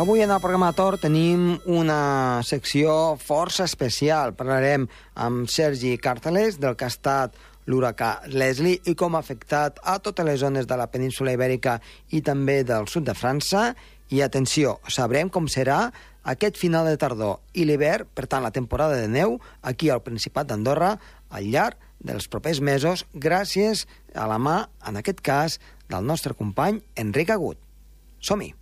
Avui en el programa Tor tenim una secció força especial. Parlarem amb Sergi Carteles del que ha estat l'huracà Leslie i com ha afectat a totes les zones de la península Ibèrica i també del sud de França. I atenció, sabrem com serà aquest final de tardor i l'hivern, per tant la temporada de neu, aquí al Principat d'Andorra, al llarg dels propers mesos, gràcies a la mà, en aquest cas, del nostre company Enric Agut. Som-hi!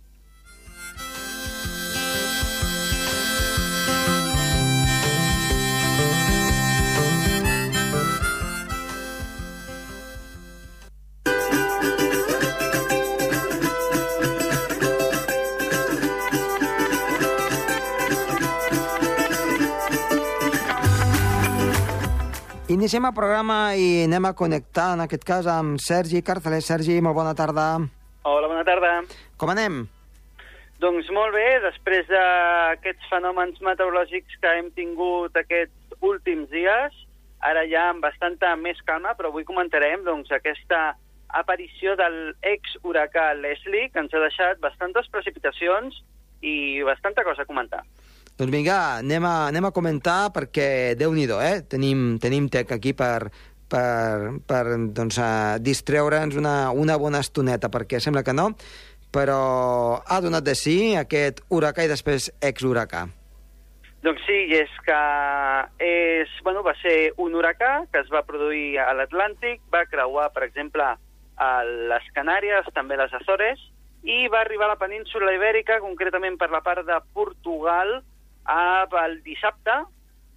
Iniciem el programa i anem a connectar, en aquest cas, amb Sergi Carceler. Sergi, molt bona tarda. Hola, bona tarda. Com anem? Doncs molt bé, després d'aquests fenòmens meteorològics que hem tingut aquests últims dies, ara ja amb bastanta més calma, però avui comentarem doncs, aquesta aparició del ex-huracà Leslie, que ens ha deixat bastantes precipitacions i bastanta cosa a comentar. Doncs vinga, anem a, anem a comentar perquè, déu nhi eh? Tenim, tenim tec aquí per, per, per doncs, distreure'ns una, una bona estoneta, perquè sembla que no, però ha donat de sí aquest huracà i després ex-huracà. Doncs sí, és que és, bueno, va ser un huracà que es va produir a l'Atlàntic, va creuar, per exemple, a les Canàries, també les Azores, i va arribar a la península Ibèrica, concretament per la part de Portugal, el dissabte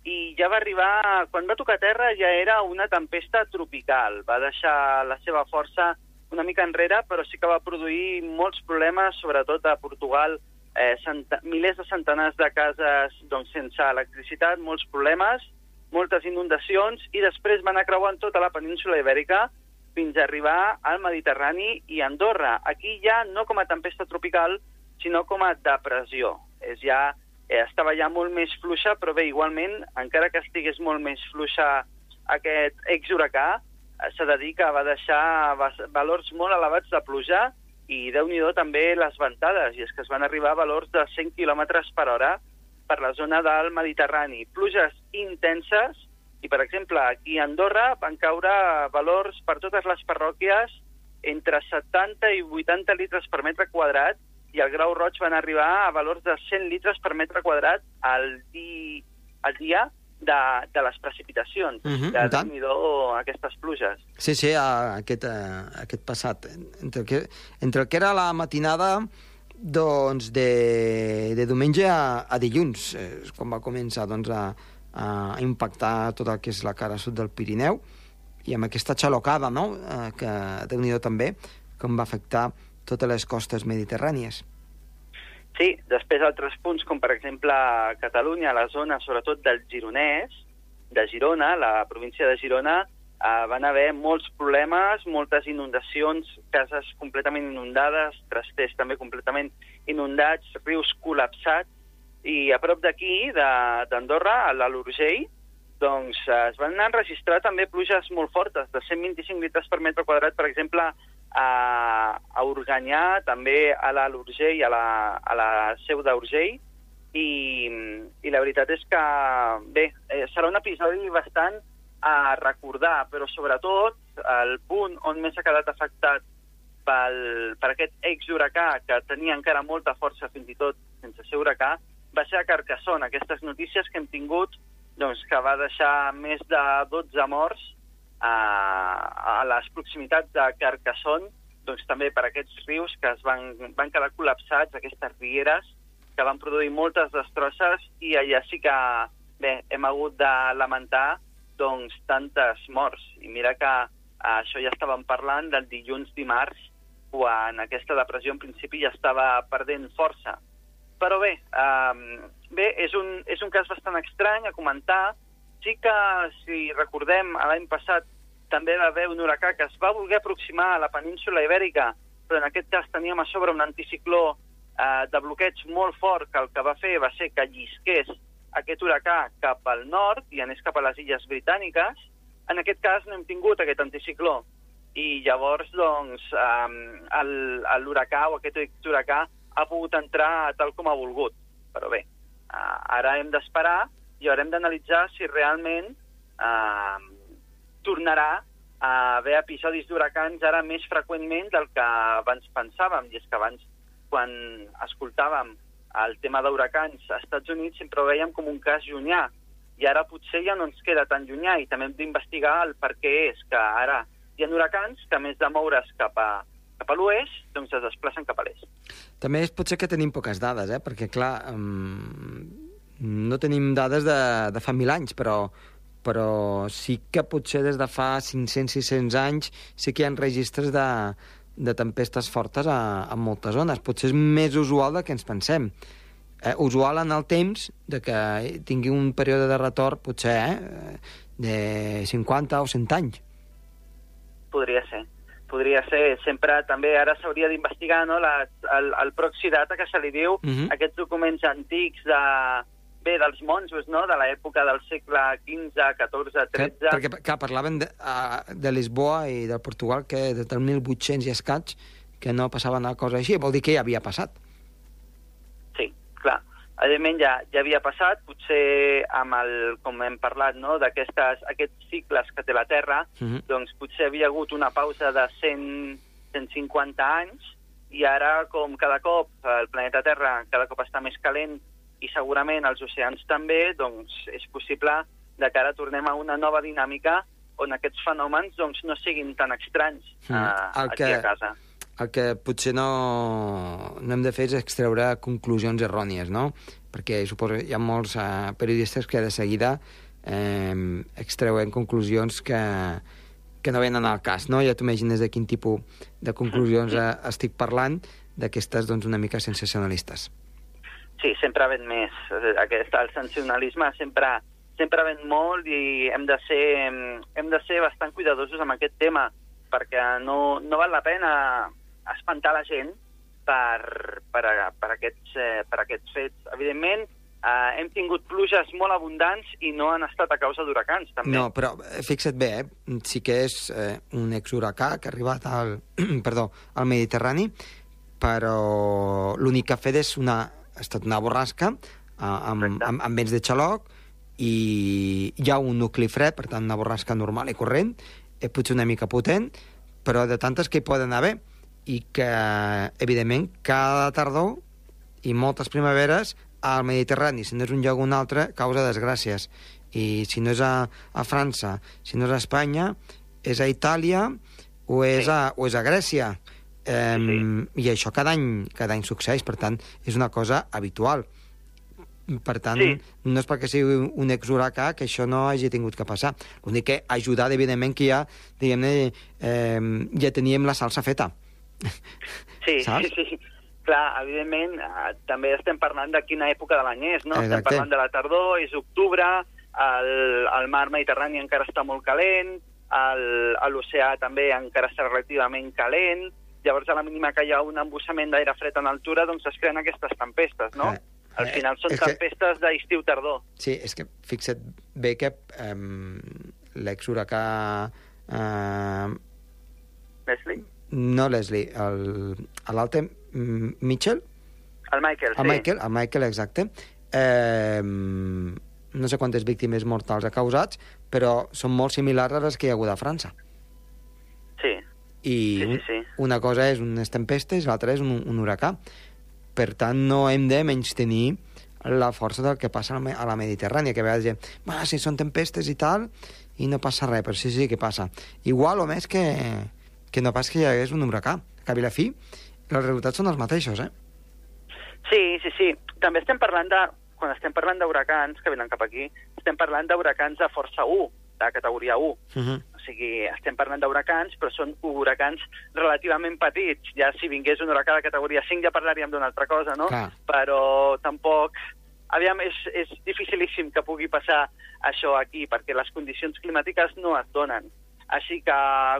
i ja va arribar, quan va tocar terra ja era una tempesta tropical. Va deixar la seva força una mica enrere, però sí que va produir molts problemes, sobretot a Portugal, eh, cent milers de centenars de cases doncs, sense electricitat, molts problemes, moltes inundacions, i després van anar creuant tota la península ibèrica fins a arribar al Mediterrani i Andorra. Aquí ja no com a tempesta tropical, sinó com a depressió. És ja eh, estava ja molt més fluixa, però bé, igualment, encara que estigués molt més fluixa aquest ex-huracà, eh, s'ha de dir que va deixar valors molt elevats de pluja i, déu nhi també les ventades, i és que es van arribar a valors de 100 km per hora per la zona del Mediterrani. Pluges intenses, i per exemple, aquí a Andorra van caure valors per totes les parròquies entre 70 i 80 litres per metre quadrat, i el grau roig van arribar a valors de 100 litres per metre quadrat al, di, al dia de, de les precipitacions, uh mhm, -huh, de déu aquestes pluges. Sí, sí, aquest, aquest passat. Entre el, que, entre el que era la matinada doncs, de, de diumenge a, a dilluns, eh, quan va començar doncs, a, a impactar tot el que és la cara sud del Pirineu, i amb aquesta xalocada, no?, eh, que déu nhi també, com va afectar totes les costes mediterrànies. Sí, després altres punts, com per exemple Catalunya, la zona sobretot del Gironès, de Girona, la província de Girona, eh, van haver molts problemes, moltes inundacions, cases completament inundades, trasters també completament inundats, rius col·lapsats, i a prop d'aquí, d'Andorra, a l'Urgell, doncs es van enregistrar també pluges molt fortes, de 125 litres per metre quadrat, per exemple, a, a Organyà, també a la l'Urgell, a, la, a la seu d'Urgell, i, i la veritat és que, bé, eh, serà un episodi bastant a recordar, però sobretot el punt on més ha quedat afectat pel, per aquest ex-huracà, que tenia encara molta força fins i tot sense ser huracà, va ser a Carcassonne, aquestes notícies que hem tingut doncs, que va deixar més de 12 morts a, a les proximitats de Carcassonne, doncs també per aquests rius que es van, van quedar col·lapsats, aquestes rieres, que van produir moltes destrosses i allà sí que bé, hem hagut de lamentar doncs, tantes morts. I mira que això ja estàvem parlant del dilluns dimarts, quan aquesta depressió en principi ja estava perdent força. Però bé, eh, bé és, un, és un cas bastant estrany a comentar, sí que, si recordem, l'any passat també va haver un huracà que es va voler aproximar a la península Ibèrica, però en aquest cas teníem a sobre un anticicló eh, de bloqueig molt fort que el que va fer va ser que llisqués aquest huracà cap al nord i anés cap a les Illes Britàniques. En aquest cas no hem tingut aquest anticicló i llavors doncs, eh, l'huracà o aquest huracà ha pogut entrar tal com ha volgut. Però bé, eh, ara hem d'esperar i haurem d'analitzar si realment eh, tornarà a haver episodis d'huracans ara més freqüentment del que abans pensàvem. I és que abans, quan escoltàvem el tema d'huracans als Estats Units, sempre ho veiem com un cas llunyà. I ara potser ja no ens queda tan llunyà i també hem d'investigar el per què és que ara hi ha huracans que, més de moure's cap a, cap a l'oest, doncs es desplacen cap a l'est. També és potser que tenim poques dades, eh? perquè, clar, um, no tenim dades de, de fa mil anys, però, però sí que potser des de fa 500-600 anys sí que hi ha registres de, de tempestes fortes a, a moltes zones. Potser és més usual del que ens pensem. Eh, usual en el temps de que tingui un període de retorn, potser, eh, de 50 o 100 anys. Podria ser. Podria ser. Sempre també ara s'hauria d'investigar no, la, el, el proxidata que se li diu, uh -huh. aquests documents antics de, bé, dels monjos, no?, de l'època del segle XV, XIV, XIII... Que, perquè, clar, parlaven de, uh, de Lisboa i de Portugal que des del 1800 i escaig que no passava una cosa així, vol dir que ja havia passat. Sí, clar. Evidentment ja, ja havia passat, potser amb el, com hem parlat, no?, d'aquests cicles que té la Terra, uh mhm. -huh. doncs potser havia hagut una pausa de 100, 150 anys, i ara, com cada cop el planeta Terra cada cop està més calent i segurament els oceans també, doncs és possible de que ara tornem a una nova dinàmica on aquests fenòmens doncs, no siguin tan estranys mm. uh, aquí que, a casa. El que potser no, no hem de fer és extreure conclusions errònies, no? Perquè suposo hi ha molts uh, periodistes que de seguida eh, extreuen conclusions que, que no venen al cas, no? Ja t'imagines de quin tipus de conclusions uh, estic parlant, d'aquestes doncs, una mica sensacionalistes. Sí, sempre ven més. Aquest, el sensacionalisme sempre, sempre ven molt i hem de, ser, hem de ser bastant cuidadosos amb aquest tema perquè no, no val la pena espantar la gent per, per, per, aquests, eh, per aquests fets. Evidentment, eh, hem tingut pluges molt abundants i no han estat a causa d'huracans, també. No, però eh, fixa't bé, eh? sí que és eh, un exhuracà que ha arribat al, perdó, al Mediterrani, però l'únic que ha fet és una ha estat una borrasca amb, amb, amb vents de xaloc i hi ha un nucli fred, per tant una borrasca normal i corrent, és potser una mica potent, però de tantes que hi poden haver i que, evidentment, cada tardor i moltes primaveres al Mediterrani, si no és un lloc o un altre, causa desgràcies. I si no és a, a França, si no és a Espanya, és a Itàlia o és, sí. a, o és a Grècia. Eh, sí. I això cada any, cada any succeeix, per tant, és una cosa habitual. Per tant, sí. no és perquè sigui un ex-huracà que això no hagi tingut que passar. L'únic que ha ajudat, evidentment, que ja, diguem-ne, eh, ja teníem la salsa feta. Sí, Saps? sí, sí. Clar, evidentment, eh, també estem parlant de quina època de l'any és, no? Exacte. Estem parlant de la tardor, és octubre, el, el mar Mediterrani encara està molt calent, l'oceà també encara està relativament calent, Llavors, a la mínima que hi ha un embussament d'aire fred en altura, doncs es creen aquestes tempestes, no? Eh, Al final són tempestes que... d'estiu-tardor. Sí, és que fixa't bé que um, l'ex-huracà... Uh, Leslie? No Leslie, l'altre Mitchell? El Michael, sí. El Michael, el Michael, exacte. Eh, no sé quantes víctimes mortals ha causat, però són molt similars a les que hi ha hagut a França. I sí, sí, sí. una cosa és unes tempestes, l'altra és un, un huracà. Per tant, no hem de menys tenir la força del que passa a la Mediterrània, que a vegades diem, ah, si són tempestes i tal, i no passa res, però sí, sí que passa. Igual o més que, que no pas que hi hagués un huracà. A la fi, els resultats són els mateixos, eh? Sí, sí, sí. També estem parlant de, quan estem parlant d'huracans que venen cap aquí, estem parlant d'huracans de força 1, de categoria 1. Uh -huh. Sigui, estem parlant d'huracans, però són huracans relativament petits. Ja si vingués un huracà de categoria 5 ja parlaríem d'una altra cosa, no? Clar. Però tampoc... Aviam, és, és dificilíssim que pugui passar això aquí, perquè les condicions climàtiques no es donen. Així que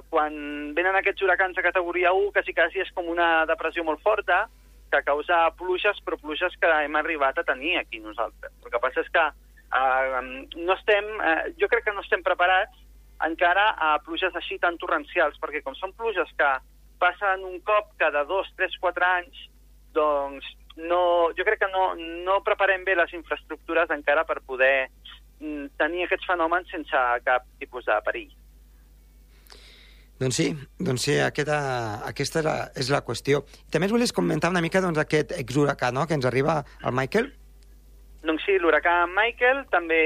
quan venen aquests huracans de categoria 1, quasi quasi és com una depressió molt forta, que causa pluges, però pluges que hem arribat a tenir aquí nosaltres. El que passa és que eh, no estem, eh, jo crec que no estem preparats encara a pluges així tan torrencials, perquè com són pluges que passen un cop cada dos, tres, quatre anys, doncs no, jo crec que no, no preparem bé les infraestructures encara per poder mm, tenir aquests fenòmens sense cap tipus de perill. Doncs sí, doncs sí aquesta, aquesta és, la, és la qüestió. També es volies comentar una mica doncs, aquest exhuracà no?, que ens arriba al Michael. Doncs sí, l'huracà Michael també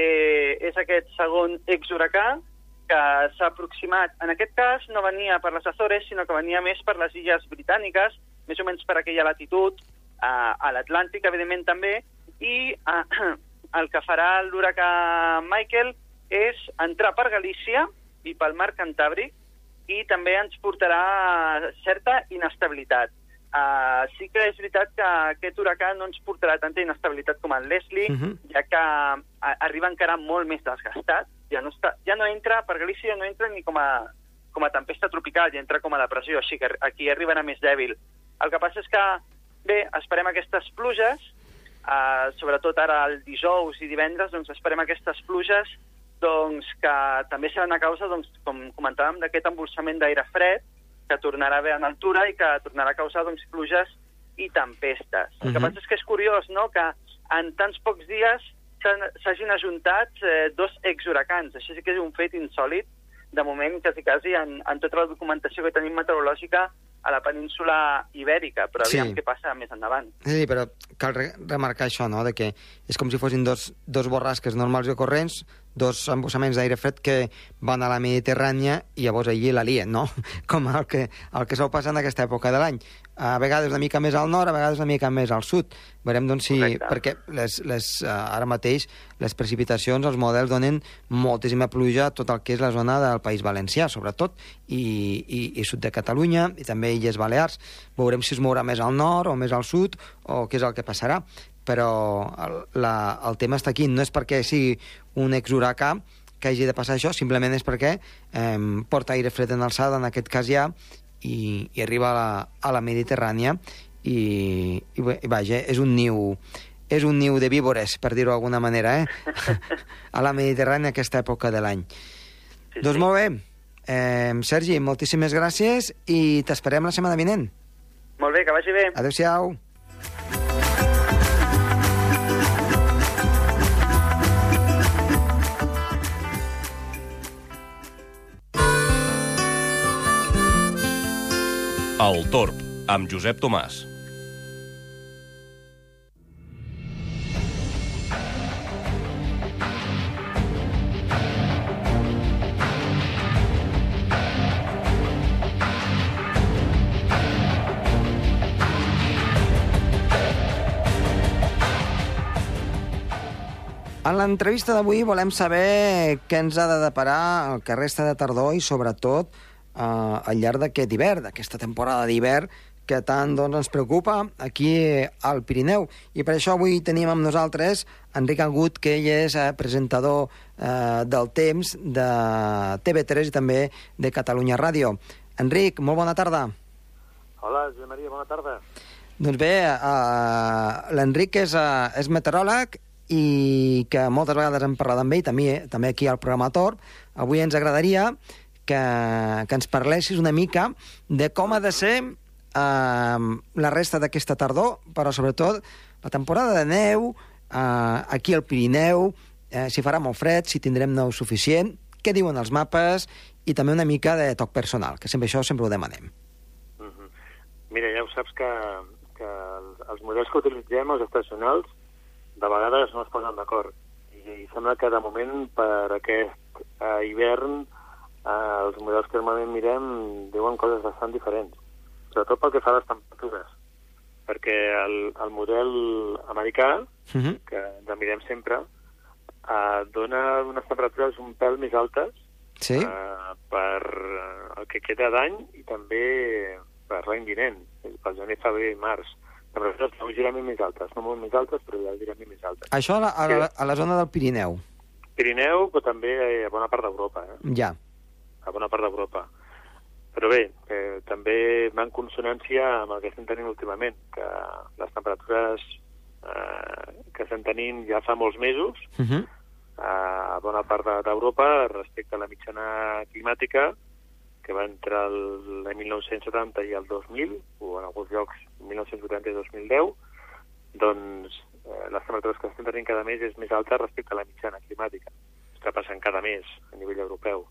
és aquest segon exhuracà que s'ha aproximat. En aquest cas no venia per les Azores, sinó que venia més per les illes britàniques, més o menys per aquella latitud, a, a l'Atlàntic, evidentment, també, i a, el que farà l'huracà Michael és entrar per Galícia i pel mar Cantàbric i també ens portarà certa inestabilitat. Uh, sí que és veritat que aquest huracà no ens portarà tanta inestabilitat com el Leslie, uh Mhm. -huh. ja que arriba encara molt més desgastat. Ja no, està, ja no entra, per Galícia no entra ni com a, com a tempesta tropical, ja entra com a depressió, així que aquí arribarà més dèbil. El que passa és que, bé, esperem aquestes pluges, uh, sobretot ara el dijous i divendres, doncs esperem aquestes pluges doncs, que també seran a causa, doncs, com comentàvem, d'aquest embolsament d'aire fred que tornarà a haver en altura i que tornarà a causar doncs, pluges i tempestes. El que Mhm. passa és que és curiós no? que en tants pocs dies s'hagin ajuntat eh, dos exhuracans. Això sí que és un fet insòlid, de moment, quasi, quasi en, en tota la documentació que tenim meteorològica a la península ibèrica, però aviam Sí. què passa més endavant. Sí, però cal re remarcar això, no?, de que és com si fossin dos, dos borrasques normals i corrents, dos embossaments d'aire fred que van a la Mediterrània i llavors allí la lien, no? Com el que, el que sol passar en aquesta època de l'any. A vegades una mica més al nord, a vegades una mica més al sud. Veurem, doncs, si... Correcte. Perquè les, les, uh, ara mateix les precipitacions, els models donen moltíssima pluja a tot el que és la zona del País Valencià, sobretot, i, i, i sud de Catalunya, i també Illes Balears. Veurem si es mourà més al nord o més al sud, o què és el que passarà però el, la, el tema està aquí. No és perquè sigui un exhuracà que hagi de passar això, simplement és perquè eh, porta aire fred en alçada, en aquest cas ja, i, i arriba a la, a la Mediterrània i, i, i vaja, és un niu és un niu de víbores, per dir-ho d'alguna manera, eh? a la Mediterrània aquesta època de l'any. Sí, doncs sí. molt bé. Eh, Sergi, moltíssimes gràcies i t'esperem la setmana vinent. Molt bé, que vagi bé. Adéu-siau. El Torb, amb Josep Tomàs. En l'entrevista d'avui volem saber què ens ha de deparar el que resta de tardor i, sobretot, eh, al llarg d'aquest hivern, d'aquesta temporada d'hivern que tant doncs, ens preocupa aquí al Pirineu. I per això avui tenim amb nosaltres Enric Agut, que ell és eh, presentador eh, del Temps de TV3 i també de Catalunya Ràdio. Enric, molt bona tarda. Hola, Josep Maria, bona tarda. Doncs bé, uh, l'Enric és, uh, és meteoròleg i que moltes vegades hem parlat amb ell, també, també aquí al programa Torb. Avui ens agradaria que, que ens parlessis una mica de com ha de ser uh, la resta d'aquesta tardor, però sobretot la temporada de neu, uh, aquí al Pirineu, uh, si farà molt fred, si tindrem neu suficient, què diuen els mapes i també una mica de toc personal, que sempre això sempre ho demanem. Uh -huh. Mira, ja ho saps que, que els, els models que utilitzem, els estacionals, de vegades no es posen d'acord. I, I sembla que de moment per aquest eh, hivern eh, els models que normalment mirem diuen coses bastant diferents. Sobretot pel que fa a les temperatures. Perquè el, el model americà, Uh -huh. que ens mirem sempre, eh, dona unes temperatures un pèl més altes Sí? eh, per eh, el que queda d'any i també per l'any vinent, pel gener, febrer i març. Temperatures lleugerament més altes, no molt més altes, però lleugerament més altes. Això a la, a, la, a la zona del Pirineu, Pirineu, però també a bona part d'Europa. Eh? ja. A bona part d'Europa. Però bé, eh, també va en consonància amb el que estem tenint últimament, que les temperatures eh, que estem tenint ja fa molts mesos Uh -huh. a bona part de- d'Europa respecte a la mitjana climàtica que va entre el, l'any 1970 i el 2000, o en alguns llocs 1980 i 2010, doncs eh, les temperatures que estem tenint cada mes és més alta respecte a la mitjana climàtica. Està passant cada mes a nivell europeu.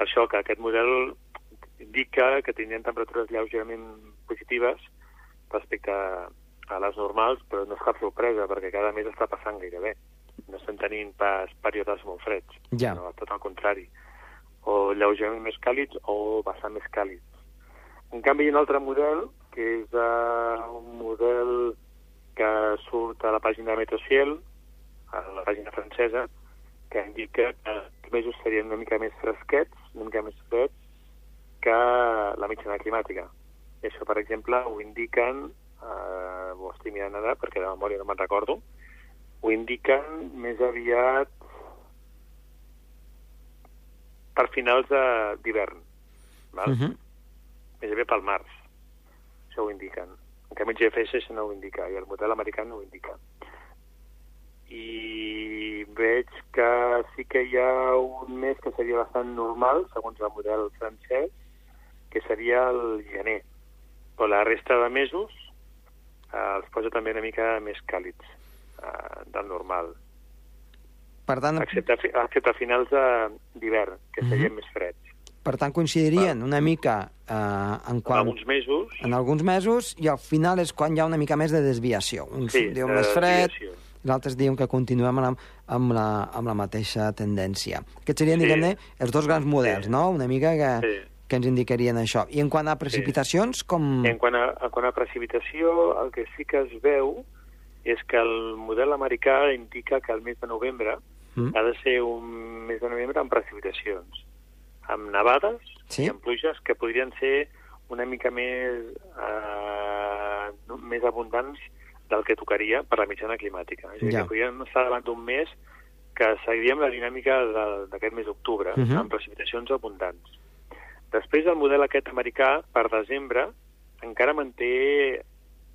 Per això que aquest model indica que tindrem temperatures lleugerament positives respecte a, les normals, però no és cap sorpresa, perquè cada mes està passant gairebé. No estem tenint pas períodes molt freds, Ja. no, tot el contrari. O lleugerament més càlids o bastant més càlids. En canvi, hi ha un altre model, que és uh, un model que surt a la pàgina de Meteociel, a la pàgina francesa, que indica que els mesos serien una mica més fresquets, una mica més freds, que la mitjana climàtica. I això, per exemple, ho indiquen, eh, ho estic mirant ara perquè de memòria no me'n recordo, ho indiquen més aviat per finals de- d'hivern, val? Uh -huh. més aviat pel març. Això ho indiquen. En canvi, el GFS això no ho indica, i el model americà no ho indica. I veig que sí que hi ha un mes que seria bastant normal, segons el model francès, que seria el gener. Però la resta de mesos eh, els posa també una mica més càlids eh, del normal, Per tant, excepte, excepte a finals de- d'hivern, que serien més freds. per tant, coincidirien una mica eh, en En quan... alguns mesos, en alguns mesos i al final és quan hi ha una mica més de desviació. Uns sí, diuen de més fred, desviació. I altres diuen que continuem amb la, amb la, amb la mateixa tendència. Aquests serien, Sí. diguem-ne, els dos grans models, Sí. no? Una mica que, Sí. que ens indicarien això. I en quant a precipitacions, com... En quant a, en quant a precipitació, el que sí que es veu és que el model americà indica que el mes de novembre Mm. ha de ser un mes de novembre amb precipitacions, amb nevades Sí. i amb pluges que podrien ser una mica més, eh, més abundants del que tocaria per la mitjana climàtica. És a dir, Ja. que podríem estar davant d'un mes que seguiríem la dinàmica d'aquest mes d'octubre, Mhm. amb precipitacions abundants. Després, el model aquest americà, per desembre, encara manté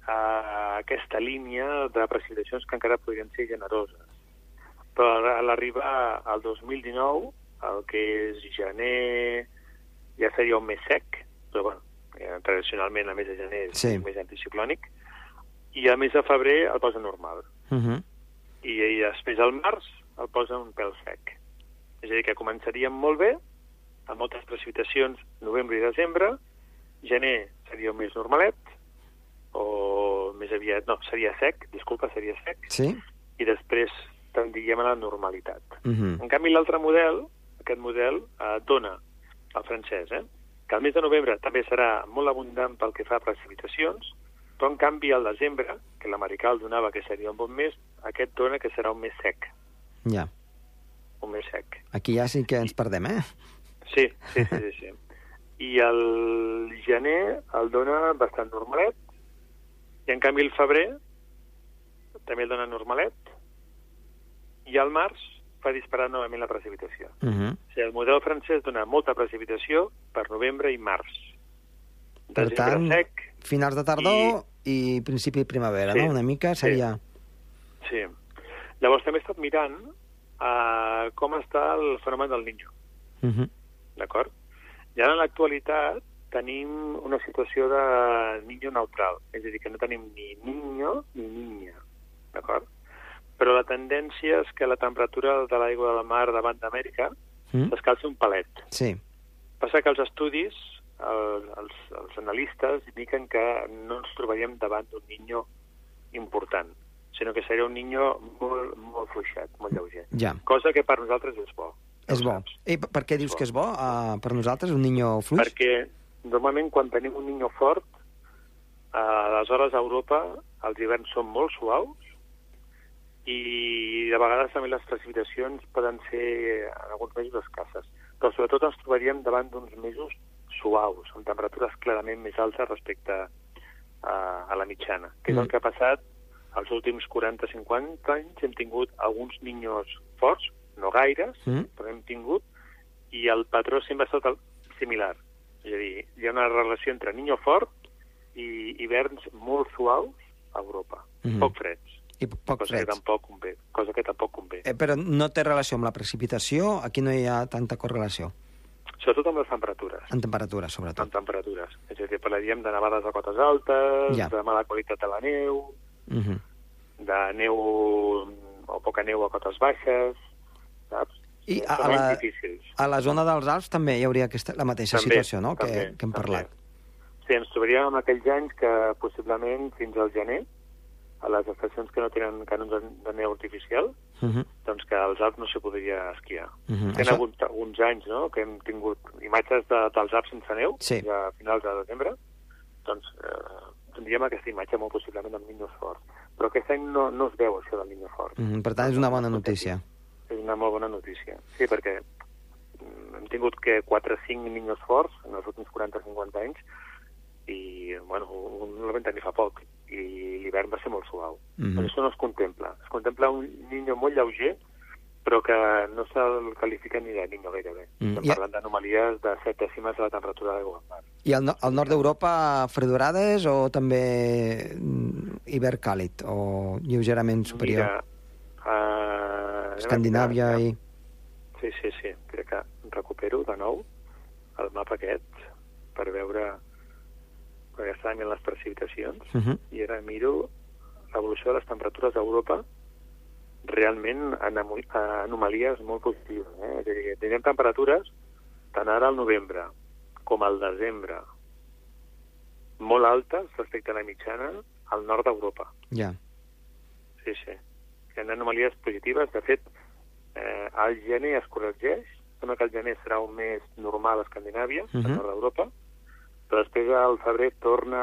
eh, aquesta línia de precipitacions que encara podrien ser generoses. Però a l'arribar al 2019, el que és gener ja seria un mes sec, però bueno, eh, tradicionalment el mes de gener és Sí. un mes anticiclònic, i el mes de febrer el posa normal. Uh -huh. I, i després al març el posa un pèl sec. És a dir, que començaríem molt bé, amb moltes precipitacions novembre i desembre, gener seria un mes normalet, o més aviat, no, seria sec, disculpa, seria sec, Sí? i després tendríem a la normalitat. Uh -huh. En canvi, l'altre model, aquest model, eh, dona, el francès, eh, que el mes de novembre també serà molt abundant pel que fa a precipitacions, però en canvi al desembre, que l'americà el donava que seria un bon mes, aquest dona que serà un mes sec, Ja. un mes sec. Aquí ja sí que ens perdem, eh? Sí, sí, sí, sí. sí. I el gener el dona bastant normalet, i en canvi el febrer també el dona normalet, i al març fa disparar novament la precipitació. Uh -huh. O sigui, el model francès dona molta precipitació per novembre i març. Per tant, sec, finals de tardor i, principi de primavera, Sí, no? Una mica sí. seria... sí. Llavors també he estat mirant uh, com està el fenomen del Niño, Uh -huh. d'acord? I ara en l'actualitat tenim una situació de niño neutral, és a dir, que no tenim ni niño ni niña, d'acord? Però la tendència és que la temperatura de l'aigua de la mar davant d'Amèrica Mm? s'escalci un palet. Sí. Passa que els estudis, el, els, els analistes, indiquen que no ens trobaríem davant d'un niño important, sinó que seria un niño molt, molt fluixet, molt lleuger. Ja. Cosa que per nosaltres és bo. És bo. I per què dius bo. que és bo uh, per nosaltres, un niño fluix? Perquè normalment quan tenim un niño fort, eh, aleshores a Europa els hiverns són molt suaus i de vegades també les precipitacions poden ser en alguns mesos escasses. Però sobretot ens trobaríem davant d'uns mesos suaus, amb temperatures clarament més altes respecte a, a la mitjana, que és Mm. el que ha passat els últims 40-50 anys. Hem tingut alguns niños forts, no gaires, Mm? però hem tingut, i el patró sempre ha estat el, similar. És a dir, hi ha una relació entre niño fort i hiverns molt suaus a Europa, Mhm. poc freds, I poc cosa que freds. tampoc convé. Cosa que tampoc convé. Eh, però no té relació amb la precipitació? Aquí no hi ha tanta correlació. Sobretot amb les temperatures. En temperatura, amb sobretot. temperatures. És a dir, parlaríem de nevades a cotes altes, Ja. de mala qualitat de la neu, Uh -huh. de neu o poca neu a cotes baixes, saps? I a, a, la, difícils. a la zona dels Alps també hi hauria aquesta, la mateixa També, situació, no?, que, també, que hem també. parlat. Sí, ens trobaríem en aquells anys que possiblement fins al gener, a les estacions que no tenen canons de, de neu artificial, Uh -huh. doncs que als Alps no s'hi podria esquiar. Uh -huh. Hi ha hagut alguns anys no?, que hem tingut imatges de, dels Alps sense neu, Sí. a finals de desembre, doncs eh, tindríem aquesta imatge molt possiblement amb Niños Fort. Però aquest any no, no es veu això del Niño Fort. Uh -huh. Per tant, és una bona notícia. És una molt bona notícia. Sí, perquè mm, hem tingut que 4 o 5 Niños Forts en els últims 40-50 anys i, bueno, un el vam tenir fa poc i l'hivern va ser molt suau. Mhm. Però això no es contempla. Es contempla un niño molt lleuger però que no se'l qualifica ni de niño gairebé. Mm, Estem parlant d'anomalies de 7 dècimes de la temperatura al mar. I al, no, al nord d'Europa, fredorades o també mm, hivern càlid o lleugerament superior? Mira, uh, Escandinàvia i... Sí, sí, sí. Crec que recupero de nou el mapa aquest per veure perquè estava mirant les precipitacions Uh -huh. i ara miro l'evolució de les temperatures a Europa realment en amo- a anomalies molt positives. Eh? És a dir, tenim temperatures tant ara al novembre com al desembre molt altes respecte a la mitjana al nord d'Europa. Ja. Sí, sí. Hi ha anomalies positives. De fet, eh, el gener es corregeix. Sembla que el gener serà un mes normal a Escandinàvia, uh Mhm. -huh. a nord d'Europa, però després al febrer torna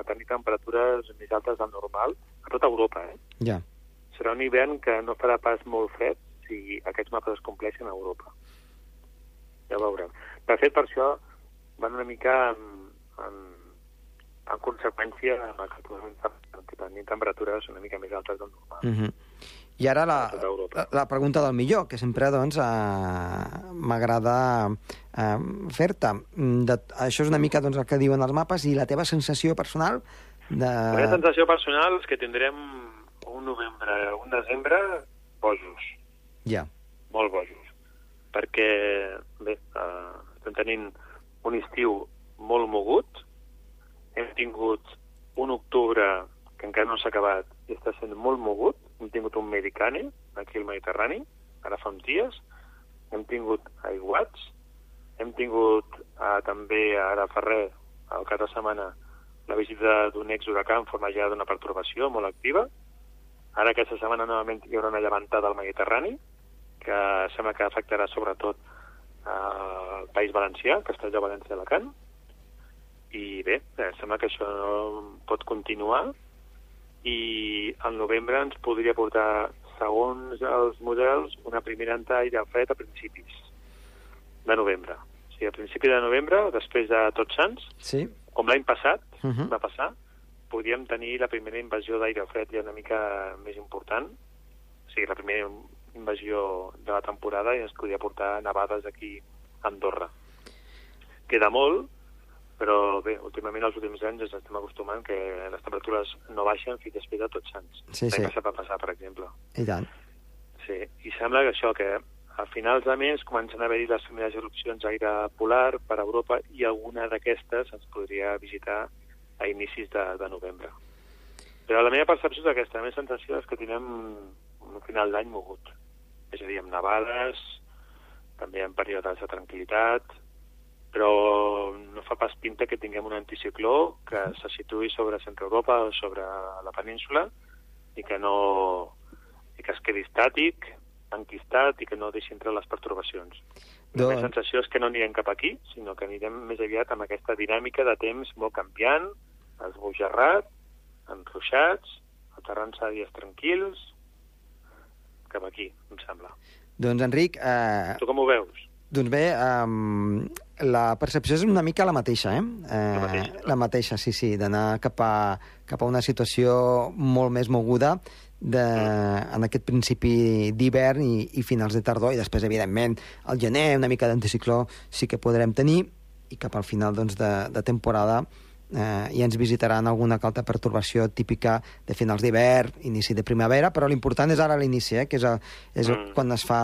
a tenir temperatures més altes del normal a tota Europa. Eh? Ja. Serà un hivern que no farà pas molt fred si aquests mapes es compleixen a Europa. Ja veurem. De fet, per això van una mica en, en, en conseqüència amb el que podem tenir temperatures una mica més altes del normal. Uh -huh. I ara la, la, pregunta del millor, que sempre doncs, eh, m'agrada eh, fer-te. Mm, Això és una mica doncs, el que diuen els mapes i la teva sensació personal de... La meva sensació personal és que tindrem un novembre, un desembre bojos, Ja. molt bojos, perquè bé, uh, estem tenint un estiu molt mogut, hem tingut un octubre que encara no s'ha acabat i està sent molt mogut, hem tingut un medicane aquí al Mediterrani, ara fa uns dies, hem tingut aiguats, hem tingut uh, també ara fa res, al cap de setmana, la visita d'un ex-huracà en forma ja d'una pertorbació molt activa. Ara aquesta setmana novament hi haurà una llevantada al Mediterrani, que sembla que afectarà sobretot eh, el País Valencià, Castelló, València i Alacant. I bé, eh, sembla que això pot continuar i al novembre ens podria portar, segons els models, una primera entrada de fred a principis de novembre. O sigui, a principi de novembre, després de Tots Sants, Sí? com l'any passat Uh -huh. va passar, podríem tenir la primera invasió d'aire fred ja una mica més important, o sigui, la primera invasió de la temporada i ens podria portar nevades aquí a Andorra. Queda molt, però bé, últimament els últims anys ens estem acostumant que les temperatures no baixen fins després de tots sants. Sí, sí. passat va passar, per exemple. I tant. Sí, i sembla que això, que a finals de mes comencen a haver-hi les primeres erupcions d'aire polar per Europa i alguna d'aquestes ens podria visitar a inicis de, de novembre. Però la meva percepció és aquesta, la meva sensació és que tindrem un final d'any mogut. És a dir, amb nevades, també en períodes de tranquil·litat, però no fa pas pinta que tinguem un anticicló que se situï sobre Centre Europa o sobre la península i que no i que es quedi estàtic, enquistat i que no deixi entrar les pertorbacions. La Doncs- meva sensació és que no anirem cap aquí, sinó que anirem més aviat amb aquesta dinàmica de temps molt canviant, esbojarrat, enruixats, aterrant-se a dies tranquils, cap aquí, em sembla. Doncs, Enric, eh, Tu com ho veus? doncs bé, um, la percepció és una mica la mateixa, eh? eh La mateixa? La mateixa, sí, sí, d'anar cap, a, cap a una situació molt més moguda de, en aquest principi d'hivern i, i finals de tardor, i després, evidentment, al gener una mica d'anticicló sí que podrem tenir, i cap al final doncs, de, de temporada eh, i ens visitaran alguna que altra pertorbació típica de finals d'hivern, inici de primavera, però l'important és ara l'inici, eh, que és, a, és mm. quan, es fa,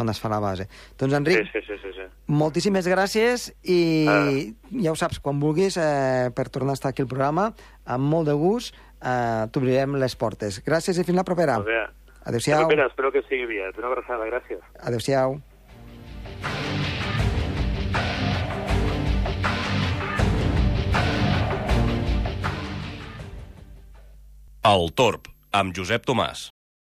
quan es fa la base. Doncs, Enric, Sí, sí, sí, sí, sí. moltíssimes gràcies i Ah. ja ho saps, quan vulguis, eh, per tornar a estar aquí al programa, amb molt de gust, eh, t'obrirem les portes. Gràcies i fins la propera. Molt bé. Adéu-siau. Espero que sigui aviat. Una abraçada, gràcies. Adéu-siau. El Torb, amb Josep Tomàs.